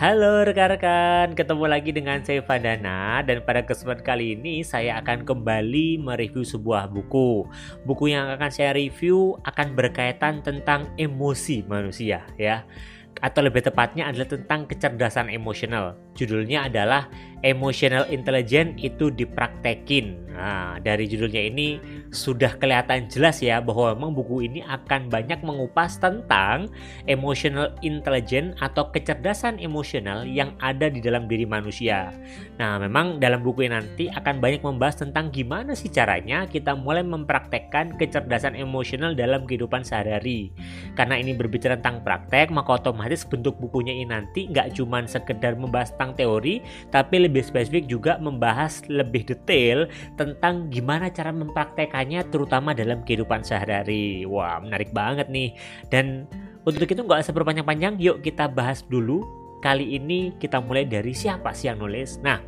Halo rekan-rekan, ketemu lagi dengan saya Vandana dan pada kesempatan kali ini saya akan kembali mereview sebuah buku. Buku yang akan saya review akan berkaitan tentang emosi manusia ya. Atau lebih tepatnya adalah tentang kecerdasan emosional. Judulnya adalah Emotional Intelligence itu dipraktekin. Nah, dari judulnya ini sudah kelihatan jelas ya bahwa memang buku ini akan banyak mengupas tentang emotional intelligence atau kecerdasan emosional yang ada di dalam diri manusia. Nah, memang dalam buku ini nanti akan banyak membahas tentang gimana sih caranya kita mulai mempraktekkan kecerdasan emosional dalam kehidupan sehari-hari. Karena ini berbicara tentang praktek, maka otomatis bentuk bukunya ini nanti nggak cuma sekedar membahas tentang teori, tapi lebih spesifik juga membahas lebih detail tentang gimana cara mempraktekannya terutama dalam kehidupan sehari-hari. Wah, menarik banget nih. Dan untuk itu nggak usah berpanjang-panjang, yuk kita bahas dulu. Kali ini kita mulai dari siapa sih yang nulis. Nah,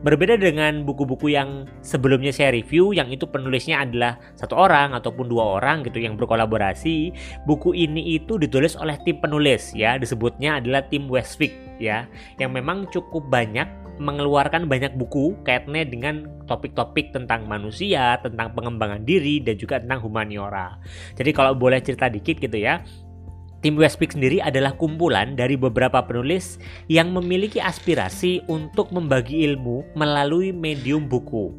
berbeda dengan buku-buku yang sebelumnya saya review, yang itu penulisnya adalah satu orang ataupun dua orang gitu yang berkolaborasi. Buku ini itu ditulis oleh tim penulis ya, disebutnya adalah tim Westwick ya, yang memang cukup banyak mengeluarkan banyak buku kaitannya dengan topik-topik tentang manusia, tentang pengembangan diri dan juga tentang humaniora. Jadi kalau boleh cerita dikit gitu ya. Tim Westpeak sendiri adalah kumpulan dari beberapa penulis yang memiliki aspirasi untuk membagi ilmu melalui medium buku.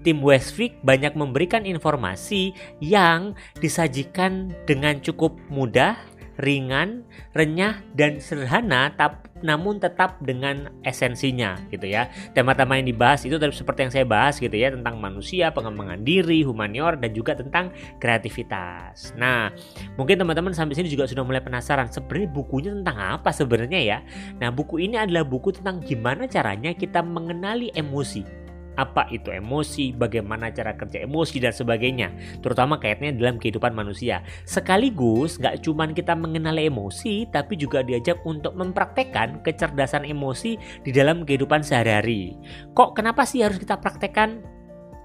Tim Westpeak banyak memberikan informasi yang disajikan dengan cukup mudah, ringan, renyah, dan sederhana, tapi namun tetap dengan esensinya gitu ya. Tema-tema yang dibahas itu seperti yang saya bahas gitu ya tentang manusia, pengembangan diri, humanior dan juga tentang kreativitas. Nah, mungkin teman-teman sampai sini juga sudah mulai penasaran sebenarnya bukunya tentang apa sebenarnya ya. Nah, buku ini adalah buku tentang gimana caranya kita mengenali emosi apa itu emosi, bagaimana cara kerja emosi dan sebagainya, terutama kaitannya dalam kehidupan manusia. Sekaligus gak cuma kita mengenal emosi, tapi juga diajak untuk mempraktekkan kecerdasan emosi di dalam kehidupan sehari-hari. Kok kenapa sih harus kita praktekkan?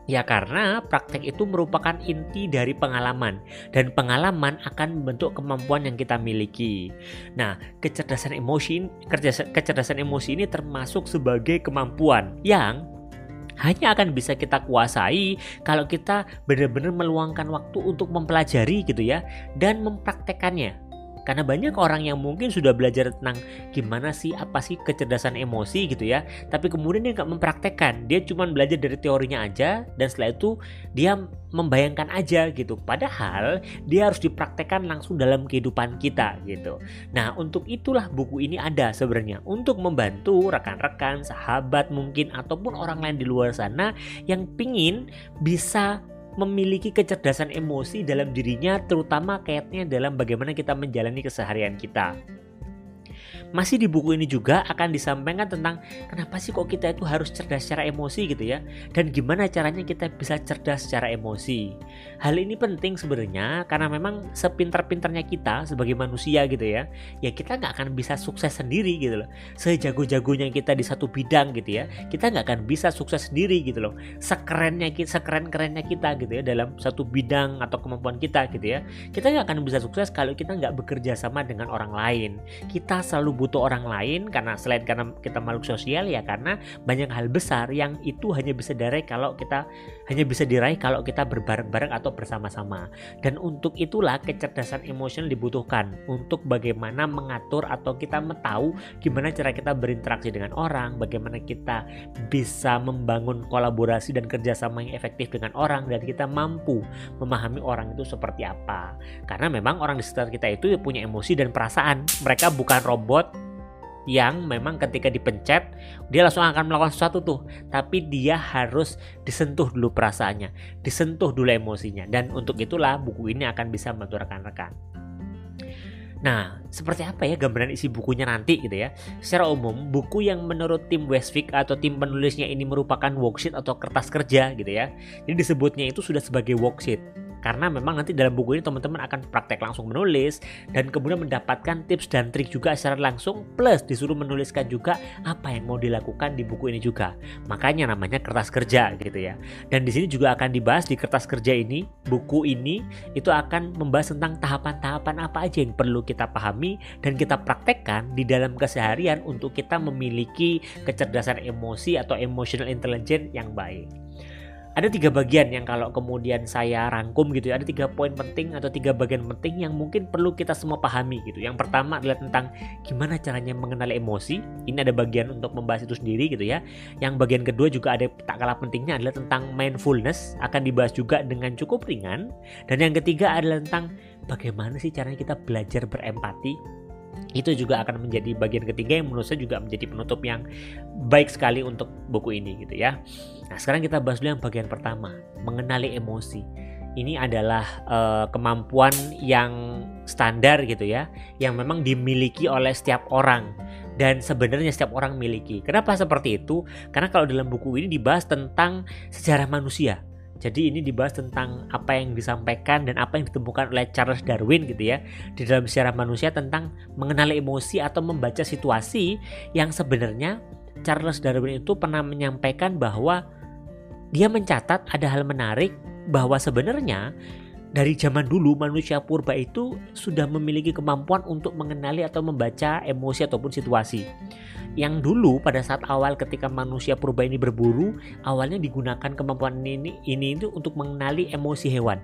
Ya karena praktek itu merupakan inti dari pengalaman dan pengalaman akan membentuk kemampuan yang kita miliki. Nah, kecerdasan emosi kecerdasan emosi ini termasuk sebagai kemampuan yang hanya akan bisa kita kuasai kalau kita benar-benar meluangkan waktu untuk mempelajari gitu ya dan mempraktekannya. Karena banyak orang yang mungkin sudah belajar tentang gimana sih apa sih kecerdasan emosi gitu ya, tapi kemudian dia nggak mempraktekkan, dia cuma belajar dari teorinya aja. Dan setelah itu dia membayangkan aja gitu. Padahal dia harus dipraktekkan langsung dalam kehidupan kita gitu. Nah untuk itulah buku ini ada sebenarnya. Untuk membantu rekan-rekan, sahabat mungkin ataupun orang lain di luar sana yang pingin bisa memiliki kecerdasan emosi dalam dirinya terutama kaitannya dalam bagaimana kita menjalani keseharian kita. Masih di buku ini juga akan disampaikan tentang kenapa sih kok kita itu harus cerdas secara emosi gitu ya dan gimana caranya kita bisa cerdas secara emosi. Hal ini penting sebenarnya karena memang sepintar-pintarnya kita sebagai manusia gitu ya, ya kita nggak akan bisa sukses sendiri gitu loh. Sejago-jagonya kita di satu bidang gitu ya, kita nggak akan bisa sukses sendiri gitu loh. Sekerennya kita, sekeren-kerennya kita gitu ya dalam satu bidang atau kemampuan kita gitu ya, kita nggak akan bisa sukses kalau kita nggak bekerja sama dengan orang lain. Kita selalu butuh orang lain karena selain karena kita makhluk sosial ya karena banyak hal besar yang itu hanya bisa diraih kalau kita hanya bisa diraih kalau kita berbareng-bareng atau bersama-sama. Dan untuk itulah kecerdasan emosional dibutuhkan untuk bagaimana mengatur atau kita tahu gimana cara kita berinteraksi dengan orang, bagaimana kita bisa membangun kolaborasi dan kerjasama yang efektif dengan orang dan kita mampu memahami orang itu seperti apa. Karena memang orang di sekitar kita itu punya emosi dan perasaan. Mereka bukan robot yang memang ketika dipencet dia langsung akan melakukan sesuatu tuh tapi dia harus disentuh dulu perasaannya disentuh dulu emosinya dan untuk itulah buku ini akan bisa membantu rekan-rekan Nah, seperti apa ya gambaran isi bukunya nanti gitu ya? Secara umum, buku yang menurut tim Westwick atau tim penulisnya ini merupakan worksheet atau kertas kerja gitu ya. Jadi disebutnya itu sudah sebagai worksheet karena memang nanti dalam buku ini teman-teman akan praktek langsung menulis dan kemudian mendapatkan tips dan trik juga secara langsung plus disuruh menuliskan juga apa yang mau dilakukan di buku ini juga. Makanya namanya kertas kerja gitu ya. Dan di sini juga akan dibahas di kertas kerja ini, buku ini itu akan membahas tentang tahapan-tahapan apa aja yang perlu kita pahami dan kita praktekkan di dalam keseharian untuk kita memiliki kecerdasan emosi atau emotional intelligence yang baik ada tiga bagian yang kalau kemudian saya rangkum gitu ya. Ada tiga poin penting atau tiga bagian penting yang mungkin perlu kita semua pahami gitu. Yang pertama adalah tentang gimana caranya mengenali emosi. Ini ada bagian untuk membahas itu sendiri gitu ya. Yang bagian kedua juga ada tak kalah pentingnya adalah tentang mindfulness. Akan dibahas juga dengan cukup ringan. Dan yang ketiga adalah tentang bagaimana sih caranya kita belajar berempati itu juga akan menjadi bagian ketiga yang menurut saya juga menjadi penutup yang baik sekali untuk buku ini gitu ya. Nah sekarang kita bahas dulu yang bagian pertama, mengenali emosi. Ini adalah uh, kemampuan yang standar gitu ya, yang memang dimiliki oleh setiap orang dan sebenarnya setiap orang miliki. Kenapa seperti itu? Karena kalau dalam buku ini dibahas tentang sejarah manusia jadi ini dibahas tentang apa yang disampaikan dan apa yang ditemukan oleh Charles Darwin gitu ya di dalam sejarah manusia tentang mengenali emosi atau membaca situasi yang sebenarnya Charles Darwin itu pernah menyampaikan bahwa dia mencatat ada hal menarik bahwa sebenarnya dari zaman dulu manusia purba itu sudah memiliki kemampuan untuk mengenali atau membaca emosi ataupun situasi. Yang dulu pada saat awal ketika manusia purba ini berburu, awalnya digunakan kemampuan ini ini itu untuk mengenali emosi hewan.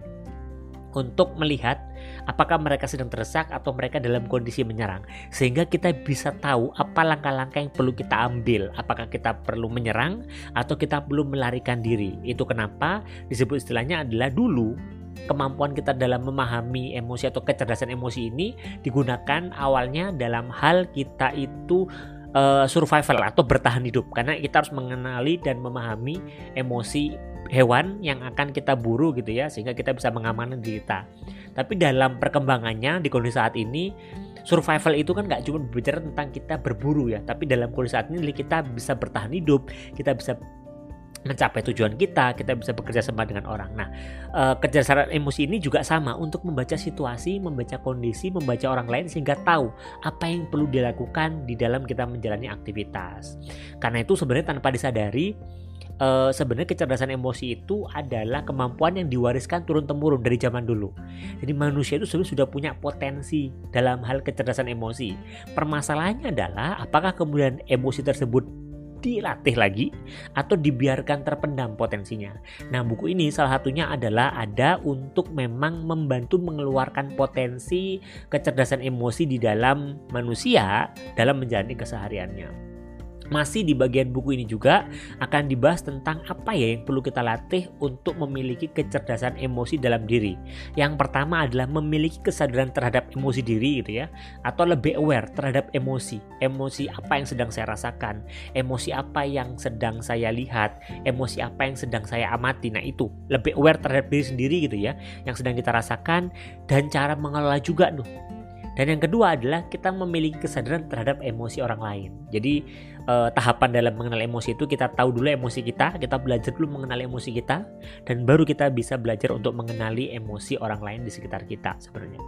Untuk melihat apakah mereka sedang terdesak atau mereka dalam kondisi menyerang. Sehingga kita bisa tahu apa langkah-langkah yang perlu kita ambil. Apakah kita perlu menyerang atau kita perlu melarikan diri. Itu kenapa disebut istilahnya adalah dulu kemampuan kita dalam memahami emosi atau kecerdasan emosi ini digunakan awalnya dalam hal kita itu uh, survival atau bertahan hidup karena kita harus mengenali dan memahami emosi hewan yang akan kita buru gitu ya sehingga kita bisa mengamankan diri kita. Tapi dalam perkembangannya di kondisi saat ini survival itu kan nggak cuma berbicara tentang kita berburu ya, tapi dalam kondisi saat ini kita bisa bertahan hidup, kita bisa mencapai tujuan kita, kita bisa bekerja sama dengan orang. Nah, e, kecerdasan emosi ini juga sama untuk membaca situasi, membaca kondisi, membaca orang lain sehingga tahu apa yang perlu dilakukan di dalam kita menjalani aktivitas. Karena itu sebenarnya tanpa disadari e, sebenarnya kecerdasan emosi itu adalah kemampuan yang diwariskan turun temurun dari zaman dulu. Jadi manusia itu sebenarnya sudah punya potensi dalam hal kecerdasan emosi. Permasalahannya adalah apakah kemudian emosi tersebut dilatih lagi atau dibiarkan terpendam potensinya. Nah, buku ini salah satunya adalah ada untuk memang membantu mengeluarkan potensi kecerdasan emosi di dalam manusia dalam menjalani kesehariannya masih di bagian buku ini juga akan dibahas tentang apa ya yang perlu kita latih untuk memiliki kecerdasan emosi dalam diri. Yang pertama adalah memiliki kesadaran terhadap emosi diri gitu ya, atau lebih aware terhadap emosi. Emosi apa yang sedang saya rasakan, emosi apa yang sedang saya lihat, emosi apa yang sedang saya amati. Nah, itu lebih aware terhadap diri sendiri gitu ya, yang sedang kita rasakan dan cara mengelola juga tuh dan yang kedua adalah kita memiliki kesadaran terhadap emosi orang lain. Jadi eh, tahapan dalam mengenal emosi itu kita tahu dulu emosi kita, kita belajar dulu mengenali emosi kita, dan baru kita bisa belajar untuk mengenali emosi orang lain di sekitar kita sebenarnya.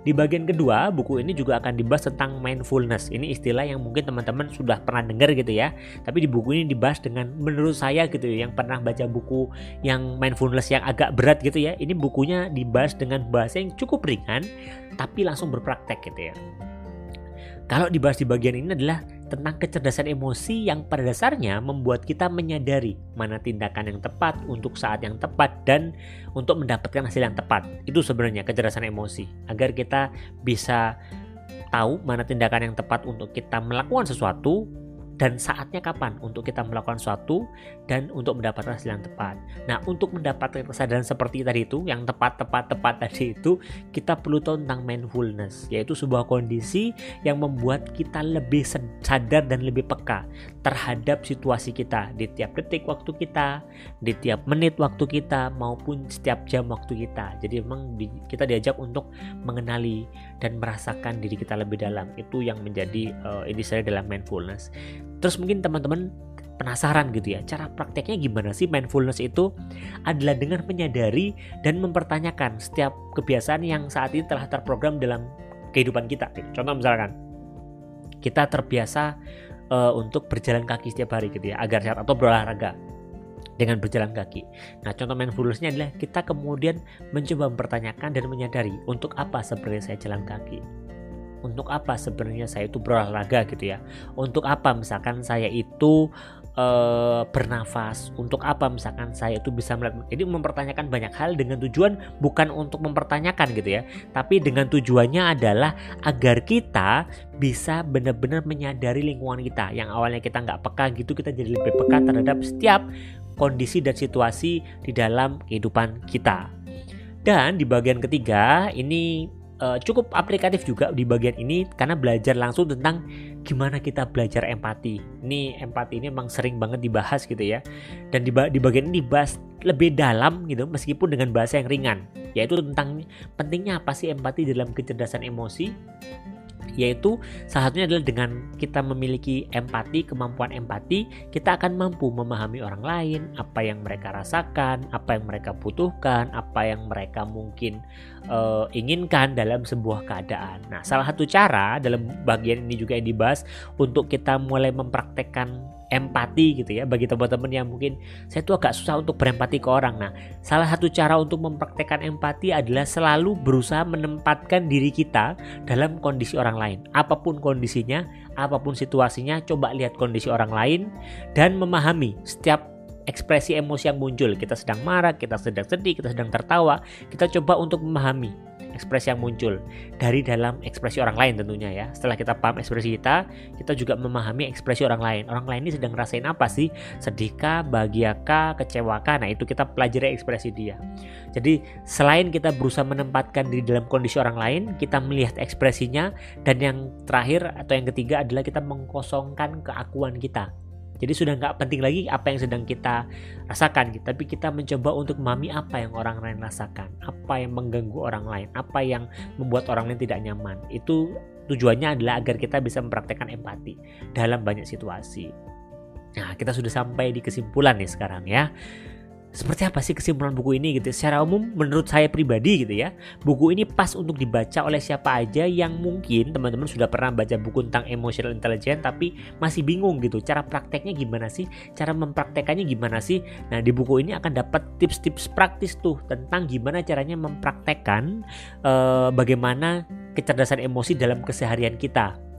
Di bagian kedua, buku ini juga akan dibahas tentang mindfulness. Ini istilah yang mungkin teman-teman sudah pernah dengar gitu ya. Tapi di buku ini dibahas dengan menurut saya gitu ya, yang pernah baca buku yang mindfulness yang agak berat gitu ya. Ini bukunya dibahas dengan bahasa yang cukup ringan tapi langsung berpraktek gitu ya. Kalau dibahas di bagian ini adalah tentang kecerdasan emosi yang pada dasarnya membuat kita menyadari mana tindakan yang tepat untuk saat yang tepat dan untuk mendapatkan hasil yang tepat. Itu sebenarnya kecerdasan emosi agar kita bisa tahu mana tindakan yang tepat untuk kita melakukan sesuatu dan saatnya kapan untuk kita melakukan sesuatu dan untuk mendapatkan hasil yang tepat. Nah, untuk mendapatkan kesadaran seperti tadi itu, yang tepat, tepat, tepat tadi itu, kita perlu tahu tentang mindfulness, yaitu sebuah kondisi yang membuat kita lebih sadar dan lebih peka terhadap situasi kita di tiap detik waktu kita, di tiap menit waktu kita, maupun setiap jam waktu kita. Jadi memang kita diajak untuk mengenali dan merasakan diri kita lebih dalam. Itu yang menjadi uh, ini saya dalam mindfulness. Terus mungkin teman-teman penasaran gitu ya cara prakteknya gimana sih mindfulness itu adalah dengan menyadari dan mempertanyakan setiap kebiasaan yang saat ini telah terprogram dalam kehidupan kita contoh misalkan kita terbiasa uh, untuk berjalan kaki setiap hari gitu ya agar sehat atau berolahraga dengan berjalan kaki. Nah, contoh mindfulnessnya adalah kita kemudian mencoba mempertanyakan dan menyadari untuk apa sebenarnya saya jalan kaki. Untuk apa sebenarnya saya itu berolahraga gitu ya. Untuk apa misalkan saya itu uh, bernafas? Untuk apa misalkan saya itu bisa melihat? Jadi mempertanyakan banyak hal dengan tujuan bukan untuk mempertanyakan gitu ya. Tapi dengan tujuannya adalah agar kita bisa benar-benar menyadari lingkungan kita. Yang awalnya kita nggak peka gitu kita jadi lebih peka terhadap setiap kondisi dan situasi di dalam kehidupan kita. Dan di bagian ketiga ini uh, cukup aplikatif juga di bagian ini karena belajar langsung tentang gimana kita belajar empati. Ini empati ini emang sering banget dibahas gitu ya. Dan di, di bagian ini dibahas lebih dalam gitu meskipun dengan bahasa yang ringan, yaitu tentang pentingnya apa sih empati dalam kecerdasan emosi yaitu salah satunya adalah dengan kita memiliki empati, kemampuan empati, kita akan mampu memahami orang lain, apa yang mereka rasakan, apa yang mereka butuhkan, apa yang mereka mungkin uh, inginkan dalam sebuah keadaan. Nah, salah satu cara dalam bagian ini juga yang dibahas untuk kita mulai mempraktekkan empati gitu ya bagi teman-teman yang mungkin saya tuh agak susah untuk berempati ke orang. Nah, salah satu cara untuk mempraktekkan empati adalah selalu berusaha menempatkan diri kita dalam kondisi orang lain. Apa pun kondisinya, apa pun situasinya, coba lihat kondisi orang lain dan memahami setiap ekspresi emosi yang muncul. Kita sedang marah, kita sedang sedih, kita sedang tertawa. Kita coba untuk memahami ekspresi yang muncul dari dalam ekspresi orang lain tentunya ya. Setelah kita paham ekspresi kita, kita juga memahami ekspresi orang lain. Orang lain ini sedang ngerasain apa sih? Sedihkah, bahagiakah, kecewakah? Nah, itu kita pelajari ekspresi dia. Jadi, selain kita berusaha menempatkan diri dalam kondisi orang lain, kita melihat ekspresinya dan yang terakhir atau yang ketiga adalah kita mengkosongkan keakuan kita jadi sudah nggak penting lagi apa yang sedang kita rasakan, gitu. tapi kita mencoba untuk memahami apa yang orang lain rasakan, apa yang mengganggu orang lain, apa yang membuat orang lain tidak nyaman. Itu tujuannya adalah agar kita bisa mempraktekkan empati dalam banyak situasi. Nah, kita sudah sampai di kesimpulan nih sekarang ya seperti apa sih kesimpulan buku ini gitu? Secara umum menurut saya pribadi gitu ya buku ini pas untuk dibaca oleh siapa aja yang mungkin teman-teman sudah pernah baca buku tentang emotional intelligence tapi masih bingung gitu cara prakteknya gimana sih? Cara mempraktekannya gimana sih? Nah di buku ini akan dapat tips-tips praktis tuh tentang gimana caranya mempraktekkan uh, bagaimana kecerdasan emosi dalam keseharian kita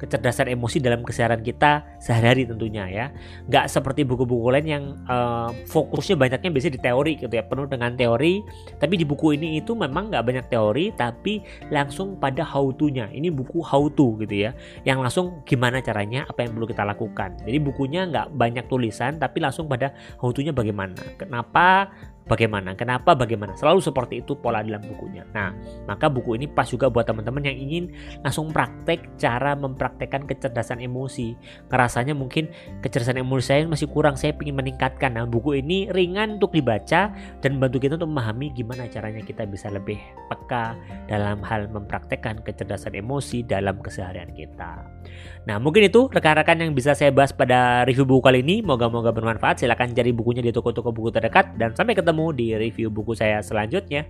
kecerdasan emosi dalam keseharian kita sehari-hari tentunya ya. Nggak seperti buku-buku lain yang uh, fokusnya banyaknya biasanya di teori gitu ya penuh dengan teori. Tapi di buku ini itu memang nggak banyak teori tapi langsung pada how to-nya ini buku how to gitu ya yang langsung gimana caranya apa yang perlu kita lakukan. Jadi bukunya nggak banyak tulisan tapi langsung pada how to-nya bagaimana. Kenapa bagaimana, kenapa, bagaimana. Selalu seperti itu pola dalam bukunya. Nah, maka buku ini pas juga buat teman-teman yang ingin langsung praktek cara mempraktekkan kecerdasan emosi. Ngerasanya mungkin kecerdasan emosi saya masih kurang, saya ingin meningkatkan. Nah, buku ini ringan untuk dibaca dan membantu kita untuk memahami gimana caranya kita bisa lebih peka dalam hal mempraktekkan kecerdasan emosi dalam keseharian kita. Nah, mungkin itu rekan-rekan yang bisa saya bahas pada review buku kali ini. Moga-moga bermanfaat. Silahkan cari bukunya di toko-toko buku terdekat dan sampai ketemu di review buku saya selanjutnya.